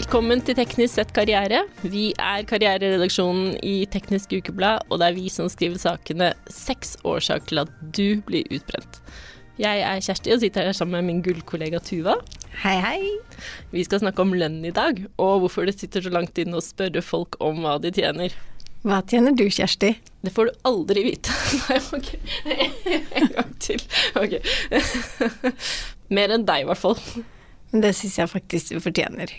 Velkommen til Teknisk sett karriere. Vi er karriereredaksjonen i Teknisk Ukeblad, og det er vi som skriver sakene 'Seks årsaker til at du blir utbrent'. Jeg er Kjersti og sitter her sammen med min gullkollega Tuva. Hei, hei. Vi skal snakke om lønn i dag, og hvorfor det sitter så langt inne å spørre folk om hva de tjener. Hva tjener du, Kjersti? Det får du aldri vite. Nei, ok. En gang til. Ok. Mer enn deg, i hvert fall. Men det syns jeg faktisk du fortjener.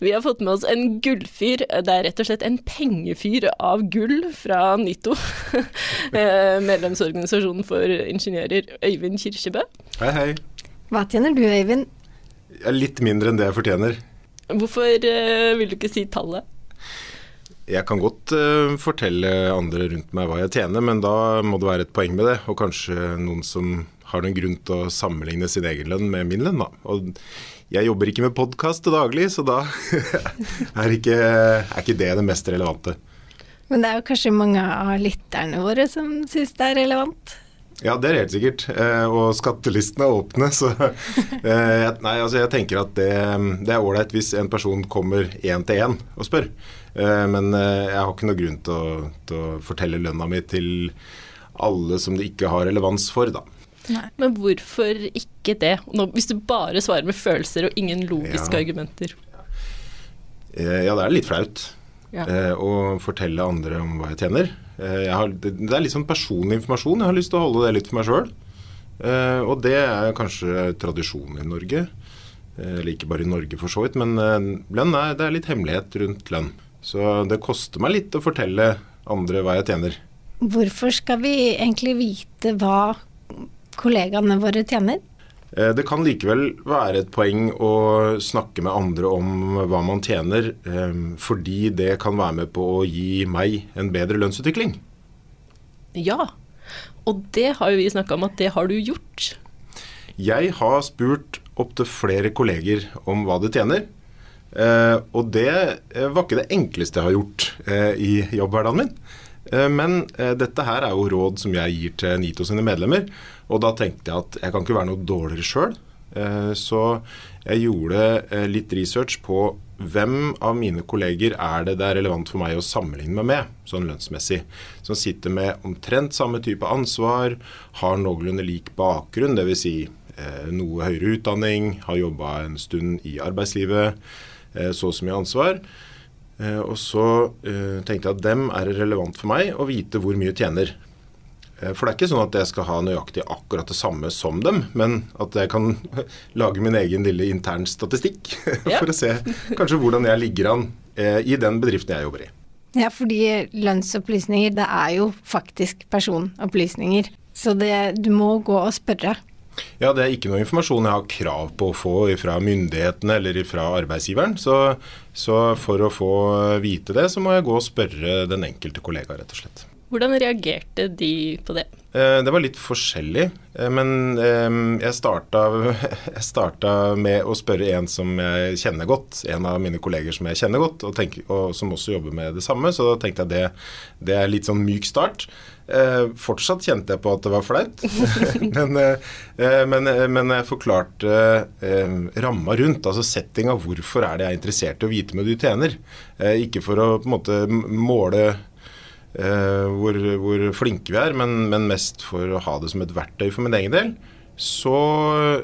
Vi har fått med oss en gullfyr. Det er rett og slett en pengefyr av gull fra NITO. Eh, medlemsorganisasjonen for ingeniører. Øyvind Kirkebø. Hei, hei. Hva tjener du, Øyvind? Er litt mindre enn det jeg fortjener. Hvorfor eh, vil du ikke si tallet? Jeg kan godt uh, fortelle andre rundt meg hva jeg tjener, men da må det være et poeng med det. Og kanskje noen som har noen grunn til å sammenligne sin egen lønn med min lønn, da. Og jeg jobber ikke med podkast til daglig, så da er, ikke, er ikke det det mest relevante. Men det er jo kanskje mange av lytterne våre som syns det er relevant? Ja, det er helt sikkert. Eh, og skattelistene er åpne, så eh, Nei, altså jeg tenker at det, det er ålreit hvis en person kommer én til én og spør. Eh, men jeg har ikke noe grunn til å, til å fortelle lønna mi til alle som det ikke har relevans for, da. Nei. Men hvorfor ikke det, Nå, hvis du bare svarer med følelser og ingen logiske ja. argumenter? Ja, det er litt flaut ja. eh, å fortelle andre om hva jeg tjener. Eh, jeg har, det, er litt sånn personlig informasjon. Jeg har lyst til å holde det litt for meg sjøl. Eh, og det er kanskje tradisjonen i Norge. Eh, eller ikke bare i Norge, for så vidt. Men eh, lønn er, det er litt hemmelighet rundt lønn. Så det koster meg litt å fortelle andre hva jeg tjener. Hvorfor skal vi egentlig vite hva kollegaene våre tjener? Eh, det kan likevel være et poeng å snakke med andre om hva man tjener, eh, fordi det kan være med på å gi meg en bedre lønnsutvikling. Ja, og det har jo vi snakka om at det har du gjort. Jeg har spurt opptil flere kolleger om hva de tjener. Eh, og det var ikke det enkleste jeg har gjort i jobbhverdagen min. Men dette her er jo råd som jeg gir til NITO sine medlemmer. Og da tenkte jeg at jeg kan ikke være noe dårligere sjøl. Eh, så jeg gjorde eh, litt research på hvem av mine kolleger er det det er relevant for meg å sammenligne meg med, sånn lønnsmessig. Som sitter med omtrent samme type ansvar, har noenlunde lik bakgrunn, dvs. Si, eh, noe høyere utdanning, har jobba en stund i arbeidslivet, så og så mye ansvar. Og så tenkte jeg at dem er relevant for meg å vite hvor mye tjener. Eh, for det er ikke sånn at jeg skal ha nøyaktig akkurat det samme som dem, men at jeg kan lage min egen lille intern statistikk ja. for å se kanskje hvordan jeg ligger an eh, i den bedriften jeg jobber i. Ja, fordi lønnsopplysninger, det er jo faktisk personopplysninger. Så det, du må gå og spørre. Ja, det er ikke noe informasjon jeg har krav på å få fra myndighetene eller fra arbeidsgiveren. Så, så for å få vite det, så må jeg gå og spørre den enkelte kollega, rett og slett. Hvordan reagerte de på det? Eh, det var litt forskjellig. Eh, men eh, jeg starta, jeg starta, med å spørre en som jeg kjenner godt. En av mine kolleger som jeg kjenner godt, og, tenk, og som også jobber med det samme. Så da tenkte jeg det, det er litt sånn myk start. fortsatt kjente jeg på at det var flaut. men, men, men, jeg forklarte ramma rundt, altså settinga. Hvorfor er det jeg er interessert i å vite med du tjener? ikke for å på en måte måle Eh, hvor, hvor, flinke vi er, men, men, mest for å ha det som et verktøy for min egen del. Så,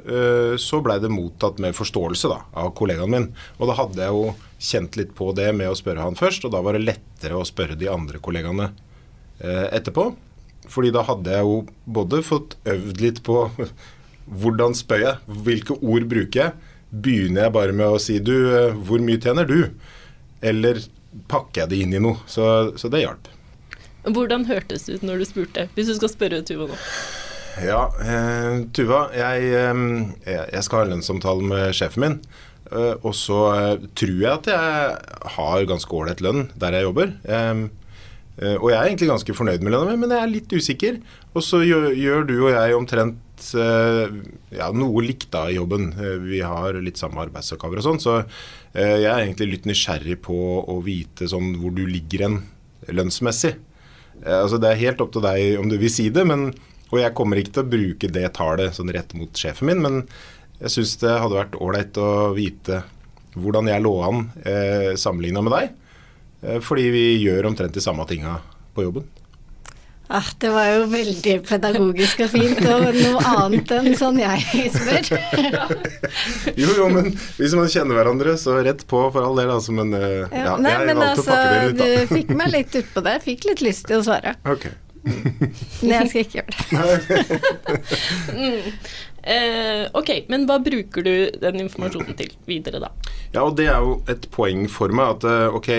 eh, så blei det mottatt med forståelse da, av kollegaen min. Og da hadde jeg jo kjent litt på det med å spørre han først, og da var det lettere å spørre de andre kollegaene eh, etterpå. Fordi da hadde jeg jo både fått øvd litt på hvordan spør jeg, hvilke ord bruker jeg. Begynner jeg bare med å si du, hvor mye tjener du? Eller pakker jeg det inn i noe? Så, så det hjalp. Hvordan hørtes det ut når du spurte, hvis du skal spørre Tuva nå? Ja, eh, Tuva, jeg, eh, jeg, skal ha en lønnssamtale med sjefen min. Eh, og så eh, tror jeg at jeg har ganske ålreit lønn der jeg jobber. Eh, eh, og jeg er egentlig ganske fornøyd med lønna mi, men jeg er litt usikker. Og så gjør, gjør du og jeg omtrent ja, noe likt da i jobben. Vi har litt samme arbeidsoppgaver og sånn, så jeg er egentlig litt nysgjerrig på å vite sånn hvor du ligger hen lønnsmessig. Eh, altså Det er helt opp til deg om du vil si det, men, og jeg kommer ikke til å bruke det tallet sånn rett mot sjefen min, men jeg syns det hadde vært ålreit å vite hvordan jeg lå an eh, sammenligna med deg. Eh, fordi vi gjør omtrent de samme tinga på jobben. Ah, det var jo veldig pedagogisk og fint, og noe annet enn sånn jeg spør. jo, jo, men hvis man kjenner hverandre, så rett på for all del, altså. Men, uh, ja, ja, nei, jeg men valgte altså, å pakke det litt, da. Du fikk meg litt utpå det. Fikk litt lyst til å svare. Ok. men jeg skal ikke gjøre det. mm. Eh, ok, men hva bruker du den informasjonen til videre, da? Ja, og Det er jo et poeng for meg at eh, ok,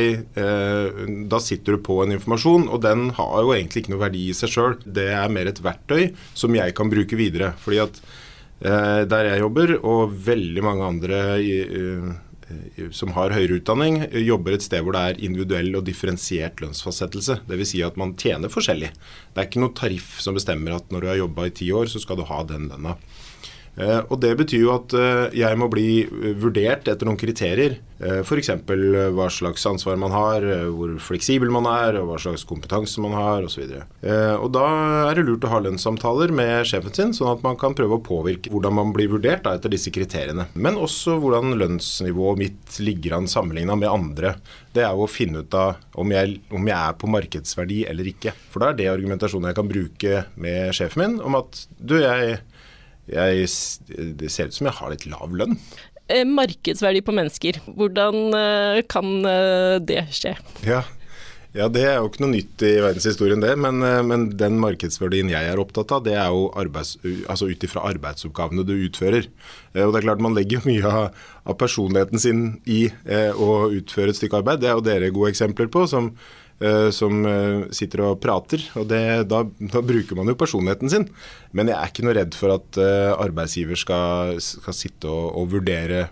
eh, da sitter du på en informasjon, og den har jo egentlig ikke noe verdi i seg sjøl. Det er mer et verktøy som jeg kan bruke videre. fordi at eh, der jeg jobber, og veldig mange andre i, uh, som har høyere utdanning, jobber et sted hvor det er individuell og differensiert lønnsfastsettelse. Dvs. Si at man tjener forskjellig. Det er ikke noe tariff som bestemmer at når du har jobba i ti år, så skal du ha den lønna. Eh, og Det betyr jo at eh, jeg må bli vurdert etter noen kriterier. Eh, F.eks. hva slags ansvar man har, hvor fleksibel man er, og hva slags kompetanse man har osv. Da er det lurt å ha lønnssamtaler med sjefen sin, sånn at man kan prøve å påvirke hvordan man blir vurdert da, etter disse kriteriene. Men også hvordan lønnsnivået mitt ligger an sammenligna med andre. Det er jo å finne ut av om jeg, om jeg er på markedsverdi eller ikke. For da er det argumentasjonen jeg kan bruke med sjefen min om at du, jeg jeg, det ser ut som jeg har litt lav lønn. Eh, markedsverdi på mennesker, hvordan eh, kan eh, det skje? Ja, ja, det er jo ikke noe nytt i verdenshistorien det, men, men, den markedsverdien jeg er opptatt av, det er jo arbeids, altså ut ifra arbeidsoppgavene du utfører. Og det er klart Man legger mye av, av personligheten sin i eh, å utføre et stykke arbeid. Det er jo dere gode eksempler på, som, som eh, sitter og prater. og det, da, da, bruker man jo personligheten sin. Men jeg er ikke noe redd for at uh, arbeidsgiver skal, skal sitte og, og, vurdere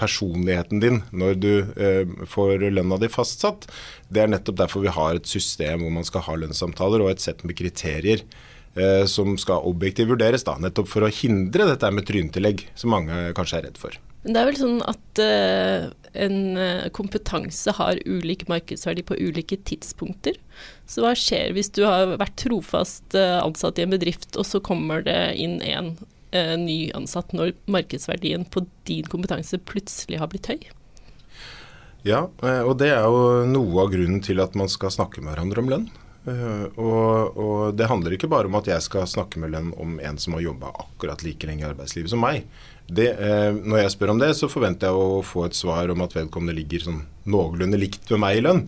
personligheten din når du eh, får lønna di fastsatt. Det er nettopp derfor vi har et system hvor man skal ha lønnssamtaler og et sett med kriterier som skal objektivt vurderes. Da, nettopp for å hindre dette med tryntillegg, som mange kanskje er redd for. Men det er vel sånn at en eh, kompetanse har ulik markedsverdi på ulike tidspunkter. Så hva skjer hvis du har vært trofast uh, ansatt i en bedrift, og så kommer det inn en eh, ny ansatt når markedsverdien på din kompetanse plutselig har blitt høy? Ja, og det er jo noe av grunnen til at man skal snakke med hverandre om lønn. Og, og, det handler ikke bare om at jeg skal snakke med lønn om en som har jobba akkurat like lenge i arbeidslivet som meg. Det, eh, når jeg spør om det, så forventer jeg å få et svar om at vedkommende ligger sånn noenlunde likt med meg i lønn.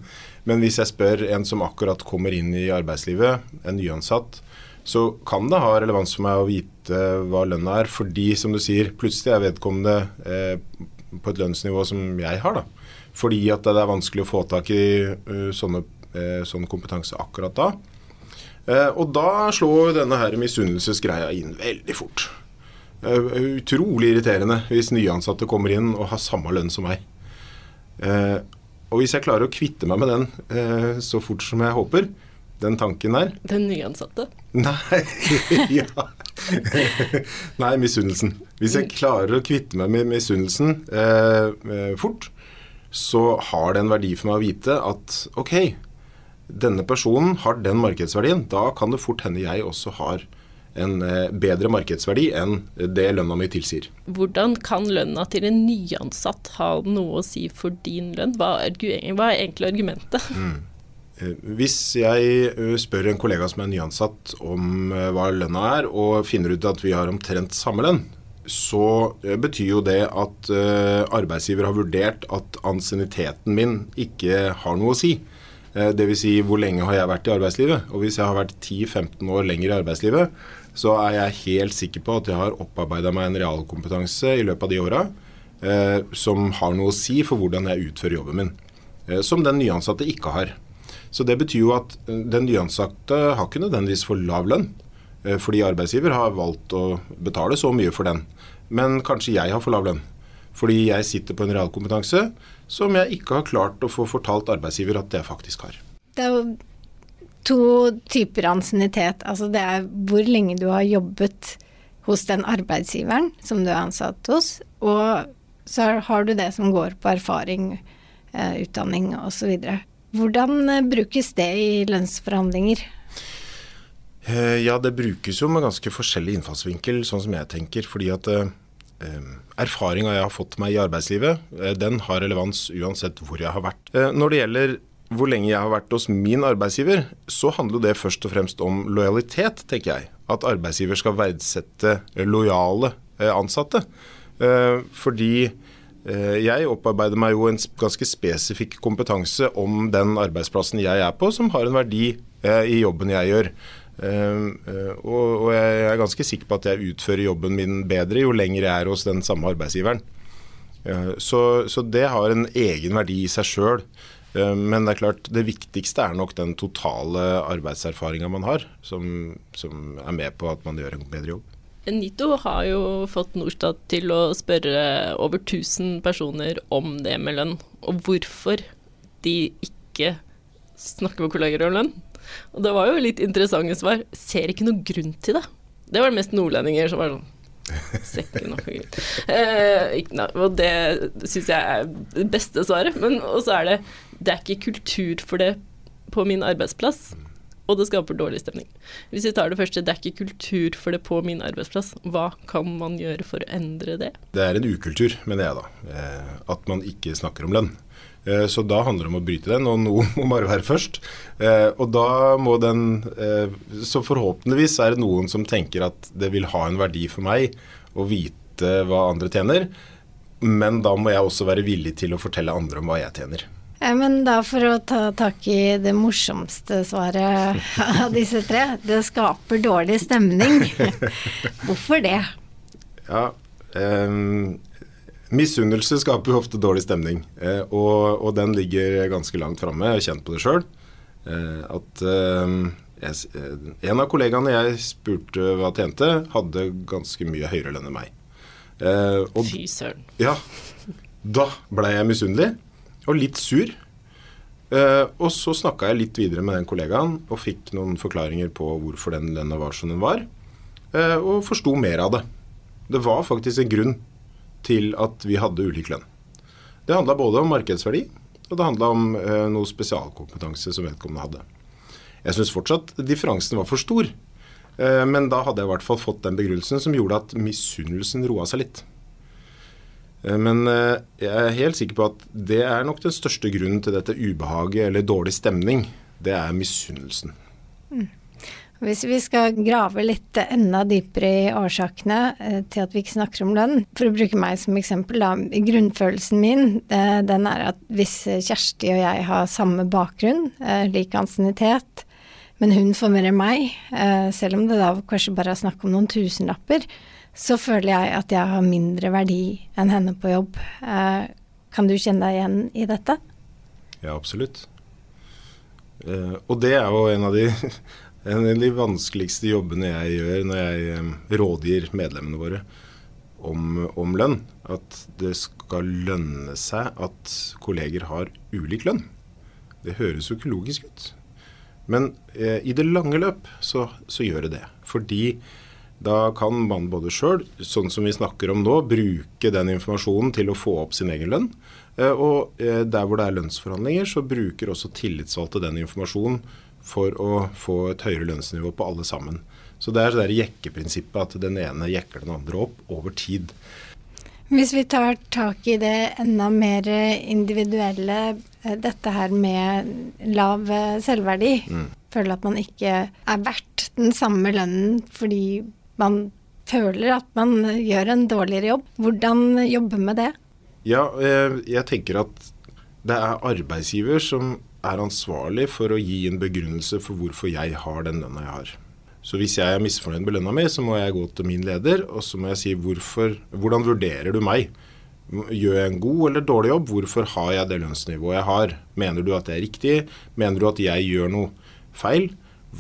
Men hvis jeg spør en som akkurat kommer inn i arbeidslivet, en nyansatt, så kan det ha relevans for meg å vite hva lønna er. Fordi, som du sier, plutselig er vedkommende eh, på et lønnsnivå som jeg har. da. Fordi at det er vanskelig å få tak i uh, sånne, uh, sånn kompetanse akkurat da. Uh, og da slår denne her misunnelsesgreia inn veldig fort. Uh, utrolig irriterende hvis nyansatte kommer inn og har samme lønn som meg. Uh, og hvis jeg klarer å kvitte meg med den uh, så fort som jeg håper, den tanken der Den nyansatte? Nei, ja. Nei, misunnelsen. Hvis jeg klarer å kvitte meg med misunnelsen fort, så har det en verdi for meg å vite at ok, denne personen har den markedsverdien. Da kan det fort hende jeg også har en eh, bedre markedsverdi enn det lønna mi tilsier. Hvordan kan lønna til en nyansatt ha noe å si for din lønn? Hva er, hva er egentlig argumentet? Mm. Eh, hvis jeg eh, spør en kollega som er nyansatt om hva lønna er, og finner ut at vi har omtrent samme lønn, så betyr jo det at arbeidsgiver har vurdert at ansienniteten min ikke har noe å si. Dvs. Si, hvor lenge har jeg vært i arbeidslivet? Og hvis jeg har vært 10-15 år lenger i arbeidslivet, så er jeg helt sikker på at jeg har opparbeida meg en realkompetanse i løpet av de åra eh, som har noe å si for hvordan jeg utfører jobben min. Eh, som den nyansatte ikke har. Så det betyr jo at eh, den nyansatte har ikke nødvendigvis for lav lønn. Eh, fordi arbeidsgiver har valgt å betale så mye for den. Men kanskje jeg har for lav lønn. Fordi jeg sitter på en realkompetanse som jeg ikke har klart å få fortalt arbeidsgiver at jeg faktisk har. Det er jo to typer ansiennitet. Altså det er hvor lenge du har jobbet hos den arbeidsgiveren som du er ansatt hos, og så har du det som går på erfaring, eh, utdanning osv. Hvordan eh, brukes det i lønnsforhandlinger? Eh, ja, det brukes jo med ganske forskjellig innfallsvinkel, sånn som jeg tenker. Fordi at erfaringa jeg har fått meg i arbeidslivet, den har relevans uansett hvor jeg har vært. Når det gjelder hvor lenge jeg har vært hos min arbeidsgiver, så handler det først og fremst om lojalitet, tenker jeg. At arbeidsgiver skal verdsette lojale ansatte. Fordi jeg opparbeider meg jo en ganske spesifikk kompetanse om den arbeidsplassen jeg er på, som har en verdi i jobben jeg gjør. Eh, og, jeg er ganske sikker på at jeg utfører jobben min bedre jo lenger jeg er hos den samme arbeidsgiveren. Eh, så, så det har en egen verdi i seg sjøl. Ehm, men det er klart, det viktigste er nok den totale arbeidserfaringa man har, som, som, er med på at man gjør en bedre jobb. NITO har jo fått Norstat til å spørre over 1000 personer om det med lønn, og hvorfor de ikke snakker med kolleger om lønn. Og det var jo litt interessante svar. Ser ikke noe grunn til det. Det var det mest nordlendinger som var sånn Ser ikke noe. Eh, og det syns jeg er det beste svaret. Men også er det Det er ikke kultur for det på min arbeidsplass. Og det skaper dårlig stemning. Hvis vi tar det første, det er ikke kultur for det på min arbeidsplass. Hva kan man gjøre for å endre det? Det er en ukultur, mener jeg da. Eh, at man ikke snakker om lønn. Eh, så da handler det om å bryte den, og noe må bare være først. Eh, og da må den Så forhåpentligvis er det noen som tenker at det vil ha en verdi for meg å vite hva andre tjener, men da må jeg også være villig til å fortelle andre om hva jeg tjener. Men da for å ta tak i det morsomste svaret av disse tre. Det skaper dårlig stemning. Hvorfor det? Ja, um, Misunnelse skaper jo ofte dårlig stemning, eh, og, og, den ligger ganske langt framme. Jeg har kjent på det sjøl. Eh, at eh, jeg, eh, en av kollegaene jeg spurte hva tjente, hadde ganske mye høyere lønn enn meg. Eh, Fy søren. Ja. Da blei jeg misunnelig, og litt sur. Uh, og så snakka jeg litt videre med den kollegaen og fikk noen forklaringer på hvorfor den lønna var som den var, og forsto mer av det. Det var faktisk en grunn til at vi hadde ulik lønn. Det handla både om markedsverdi, og det handla om uh, noe spesialkompetanse som vedkommende hadde. Jeg syns fortsatt differansen var for stor, men da hadde jeg i hvert fall fått den begrunnelsen som gjorde at misunnelsen roa seg litt. Eh, men eh, jeg er helt sikker på at det er nok den største grunnen til dette ubehaget eller dårlig stemning. Det er misunnelsen. Mm. Hvis vi skal grave litt enda dypere i årsakene eh, til at vi ikke snakker om lønn, for å bruke meg som eksempel, da. Grunnfølelsen min den er at hvis Kjersti og jeg har samme bakgrunn, lik ansiennitet, men hun får mer enn meg, selv om det da kanskje bare er snakk om noen tusenlapper, så føler jeg at jeg har mindre verdi enn henne på jobb. Kan du kjenne deg igjen i dette? Ja, absolutt. Og det er jo en av de en av de vanskeligste jobbene jeg gjør når jeg rådgir medlemmene våre om, om, lønn. At det skal lønne seg at kolleger har ulik lønn. Det høres jo ikke logisk ut. Men eh, i det lange løp så, så, gjør det det. Fordi da kan man både sjøl, sånn som vi snakker om nå, bruke den informasjonen til å få opp sin egen lønn. Eh, og eh, der hvor det er lønnsforhandlinger, så bruker også tillitsvalgte den informasjonen for å få et høyere lønnsnivå på alle sammen. Så det er det der jekkeprinsippet at den ene jekker den andre opp over tid. Hvis vi tar tak i det enda mer individuelle, eh, dette her med lav selvverdi. Mm. Føler at man ikke er verdt den samme lønnen fordi man føler at man gjør en dårligere jobb. Hvordan jobbe med det? Ja, eh, jeg tenker at det er arbeidsgiver som er ansvarlig for å gi en begrunnelse for hvorfor jeg har den lønna jeg har. Så hvis jeg er misfornøyd med lønna mi, så må jeg gå til min leder og så må jeg si hvorfor, hvordan vurderer du meg? Gjør jeg en god eller dårlig jobb? Hvorfor har jeg det lønnsnivået jeg har? Mener du at det er riktig? Mener du at jeg gjør noe feil?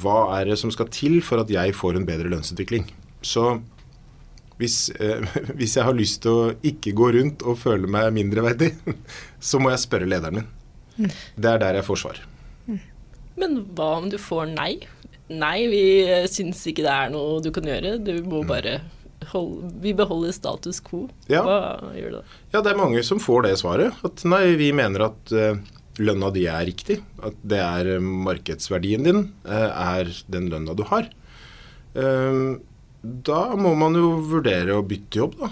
Hva er det som skal til for at jeg får en bedre lønnsutvikling? Så hvis, eh, hvis jeg har lyst til å ikke gå rundt og føle meg mindreverdig, så må jeg spørre lederen min. Det er der jeg får svar. Men hva om du får nei? Nei, vi syns ikke det er noe du kan gjøre. Du må mm. bare holde Vi beholder status quo. Ja. Hva gjør du da? Ja, det er mange som får det svaret. At nei, vi mener at uh, lønna di er riktig. At det er uh, markedsverdien din uh, er den lønna du har. Da må man jo vurdere å bytte jobb, da.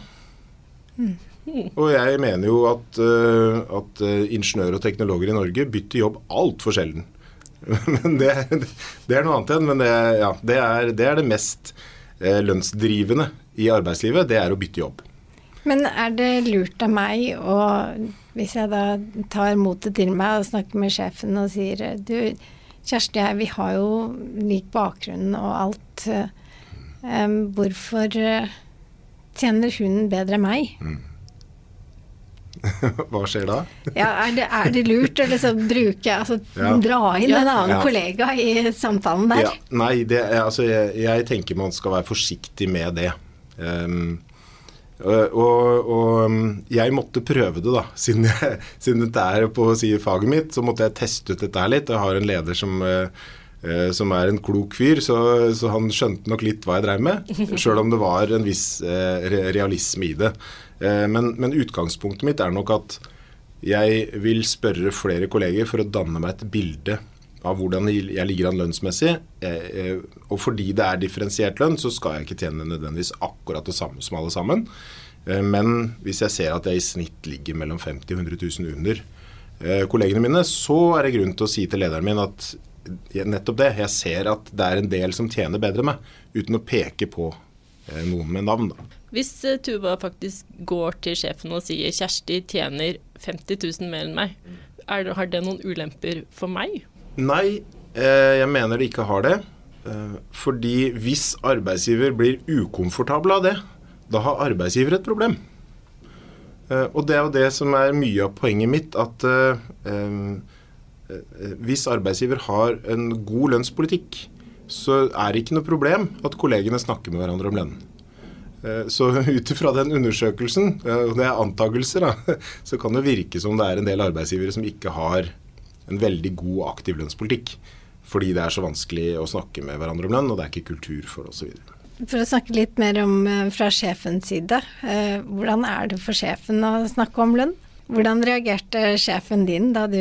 Og jeg mener jo at, uh, at uh, ingeniører og teknologer i Norge bytter jobb altfor sjelden. men det, det, er noe annet igjen. Men det, ja, det, er, det, er, det mest uh, lønnsdrivende i arbeidslivet. Det er å bytte jobb. Men er det lurt av meg å, hvis jeg da tar motet til meg og snakker med sjefen og sier du, Kjersti jeg, vi har jo lik bakgrunn og alt. Um, hvorfor tjener hunden bedre enn meg? Mm. Hva skjer da? ja, er, det, er det lurt å liksom bruke altså, ja. Dra inn en annen ja. kollega i samtalen der? Ja. Nei, det, altså, jeg, jeg, tenker man skal være forsiktig med det. Um, og, og, jeg måtte prøve det, da. Siden, jeg, siden dette er på å si, faget mitt, så måtte jeg teste ut dette her litt. Jeg har en leder som uh, som er en klok fyr, så, så, han skjønte nok litt hva jeg drev med. Sjøl om det var en viss eh, realisme i det. Eh, men, men, utgangspunktet mitt er nok at jeg vil spørre flere kolleger for å danne meg et bilde av hvordan jeg ligger an lønnsmessig. Eh, eh, og fordi det er differensiert lønn, så skal jeg ikke tjene nødvendigvis akkurat det samme som alle sammen. Men hvis jeg ser at jeg i snitt ligger mellom 50 og 100 000 under kollegene mine, så er det grunn til å si til lederen min at nettopp det. Jeg ser at det er en del som tjener bedre enn meg, uten å peke på noen med navn. da. Hvis uh, Tuva faktisk går til sjefen og sier Kjersti tjener 50 000 mer enn meg, det, har det noen ulemper for meg? Nei, eh, jeg mener det ikke har det. Eh, fordi hvis arbeidsgiver blir ukomfortabel av det, da har arbeidsgiver et problem. Eh, og det er jo det som er mye av poenget mitt, at eh, eh, hvis arbeidsgiver har en god lønnspolitikk, så er det ikke noe problem at kollegene snakker med hverandre om lønnen. Eh, så ut ifra den undersøkelsen, eh, og det er antakelser, da, så kan det virke som det er en del arbeidsgivere som ikke har en veldig god aktiv lønnspolitikk. Fordi det er så vanskelig å snakke med hverandre om lønn, og det er ikke kultur for det osv. For å snakke litt mer om eh, fra sjefens side. Hvordan er det for sjefen å snakke om lønn? Hvordan reagerte sjefen din da du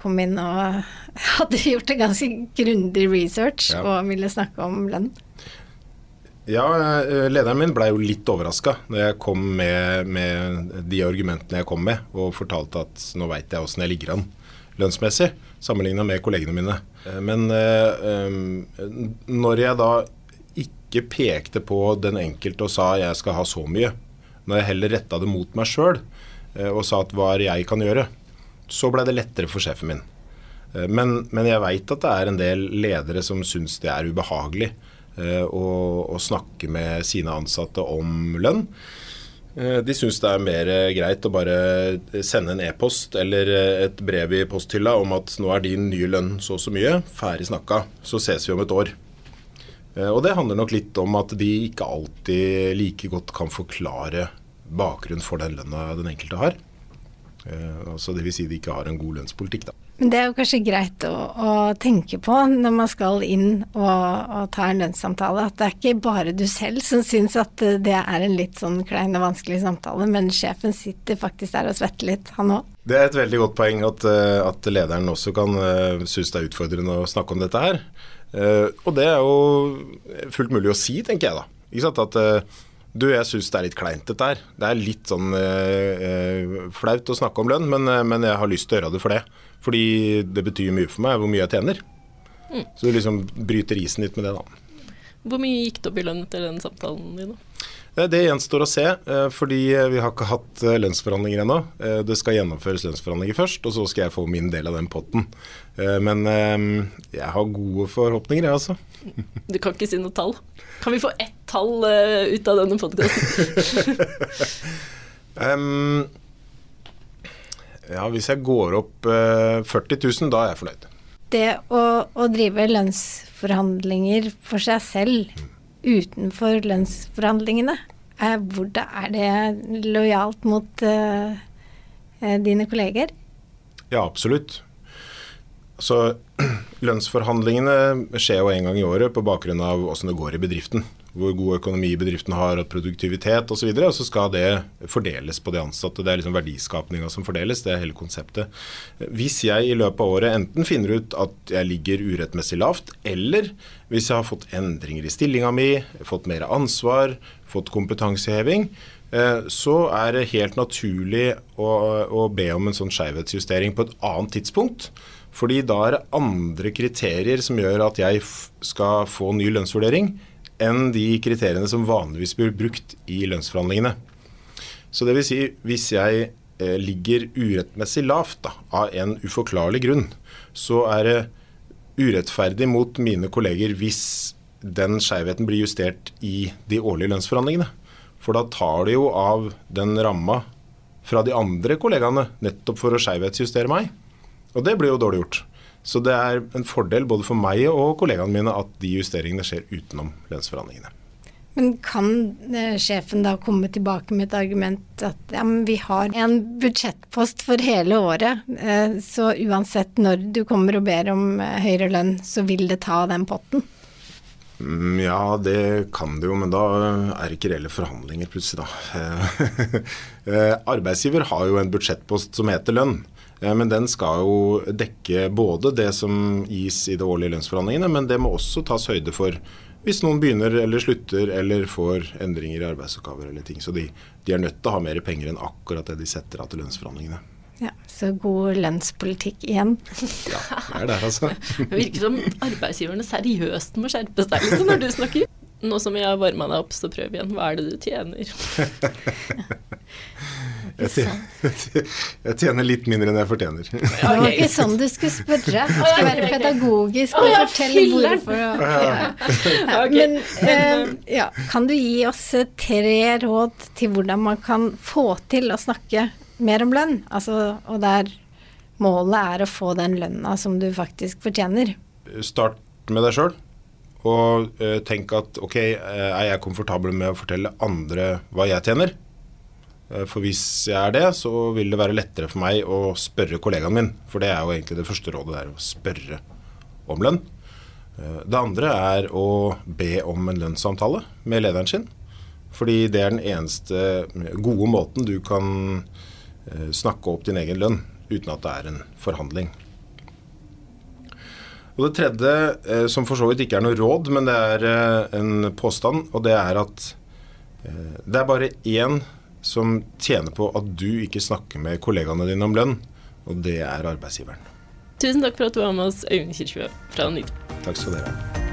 kom inn og hadde gjort en ganske grundig research ja. og ville snakke om lønn? Ja, eh, lederen min blei jo litt overraska når jeg kom med, med, de argumentene jeg kom med, og fortalte at nå veit jeg åssen jeg ligger an lønnsmessig, sammenligna med kollegene mine. Eh, men eh, når jeg da ikke pekte på den enkelte og sa jeg skal ha så mye, når jeg heller retta det mot meg sjøl og sa at hva er jeg kan gjøre, så blei det lettere for sjefen min. Men, men jeg veit at det er en del ledere som syns det er ubehagelig å, og, og snakke med sine ansatte om lønn. Eh, de syns det er mer greit å bare sende en e-post eller et brev i posthylla om at nå er din nye lønn så og så mye, ferdig snakka, så ses vi om et år. Eh, og det handler nok litt om at de ikke alltid like godt kan forklare bakgrunn for den lønna den enkelte har. Altså Dvs. Si de ikke har en god lønnspolitikk, da. Men det er jo kanskje greit å, å tenke på når man skal inn og, og, ta en lønnssamtale, at det er ikke bare du selv som syns at det er en litt sånn klein og vanskelig samtale, men sjefen sitter faktisk der og svetter litt, han òg. Det er et veldig godt poeng at, eh, at lederen også kan uh, synes det er utfordrende å snakke om dette her. Og det er jo fullt mulig å si, tenker jeg da. Ikke sant? At du, jeg syns det er litt kleint dette her. Det er litt sånn eh, flaut å snakke om lønn, men, men jeg har lyst til å gjøre det for det. Fordi det betyr mye for meg hvor mye jeg tjener. Mm. Så du liksom bryter isen litt med det, da. Hvor mye gikk det opp i lønn etter den samtalen din? da? Det gjenstår å se, eh, fordi eh, vi har ikke hatt eh, lønnsforhandlinger ennå. Det skal gjennomføres lønnsforhandlinger først, og så skal jeg få min del av den potten. Men jeg har gode forhåpninger, jeg altså. Du kan ikke si noe tall? Kan vi få ett tall ut av denne podkasten? um, Ja, Hvis jeg går opp eh, 40 000, da er jeg fornøyd. Det å, å drive lønnsforhandlinger for seg selv utenfor lønnsforhandlingene, er, hvordan, er det lojalt mot eh, eh, dine kolleger? Ja, absolutt. Så lønnsforhandlingene skjer jo en gang i året på bakgrunn av åssen det går i bedriften hvor god økonomi bedriften har, og produktivitet osv. Og, så og så skal det fordeles på de ansatte. Det er liksom verdiskapninga som fordeles, det er hele konseptet. Hvis jeg i løpet av året enten finner ut at jeg ligger urettmessig lavt, eller hvis jeg har fått endringer i stillinga mi, fått mer ansvar, fått kompetanseheving, eh, så er det helt naturlig å, å be om en sånn skjevhetsjustering på et annet tidspunkt. Fordi da er det andre kriterier som gjør at jeg skal få ny lønnsvurdering, enn de kriteriene som vanligvis blir brukt i lønnsforhandlingene. Så det vil si, hvis jeg eh, ligger urettmessig lavt da, av en uforklarlig grunn, så er det urettferdig mot mine kolleger hvis den skjevheten blir justert i de årlige lønnsforhandlingene. For da tar de jo av den ramma fra de andre kollegaene nettopp for å skjevhetsjustere meg. Og det blir jo dårlig gjort. Så det er en fordel både for meg og kollegaene mine at de justeringene skjer utenom lønnsforhandlingene. Men kan eh, sjefen da komme tilbake med et argument at ja, vi har en budsjettpost for hele året, eh, så uansett når du kommer og ber om eh, høyere lønn, så vil det ta den potten? Mm, ja, det kan det jo, men da er det ikke reelle forhandlinger plutselig, da. Arbeidsgiver har jo en budsjettpost som heter lønn. Men den skal jo dekke både det som gis i de årlige lønnsforhandlingene, men det må også tas høyde for hvis noen begynner eller slutter eller får endringer i arbeidsoppgaver eller ting. Så de, de, er nødt til å ha mer penger enn akkurat det de setter av til lønnsforhandlingene. Ja, Så god lønnspolitikk igjen. ja, det er der, altså. det virker som arbeidsgiverne seriøst må skjerpe seg litt når du snakker. Nå som jeg har varma deg opp, så prøv igjen. Hva er det du tjener? Jeg tjener, jeg tjener, litt mindre enn jeg fortjener. Det var ikke sånn du skulle spørre. Du skal være pedagogisk og fortelle hvorfor. Ja. Men eh, ja, kan du gi oss tre råd til hvordan man kan få til å snakke mer om lønn? Altså, og der målet er å få den lønna som du faktisk fortjener. Start med deg sjøl. Og tenk at ok, eh, er jeg komfortabel med å fortelle andre hva jeg tjener? Eh, for hvis jeg er det, så vil det være lettere for meg å spørre kollegaen min. For det er jo egentlig det første rådet, det er å spørre om lønn. Eh, det andre er å be om en lønnssamtale med lederen sin. Fordi det er den eneste gode måten du kan eh, snakke opp din egen lønn uten at det er en forhandling. Og Det tredje, som for så vidt ikke er noe råd, men det er en påstand, og det er at det er bare én som tjener på at du ikke snakker med kollegaene dine om lønn, og det er arbeidsgiveren. Tusen takk for at du var med oss, Øyvind Kirkjø fra NITO. Takk skal dere ha.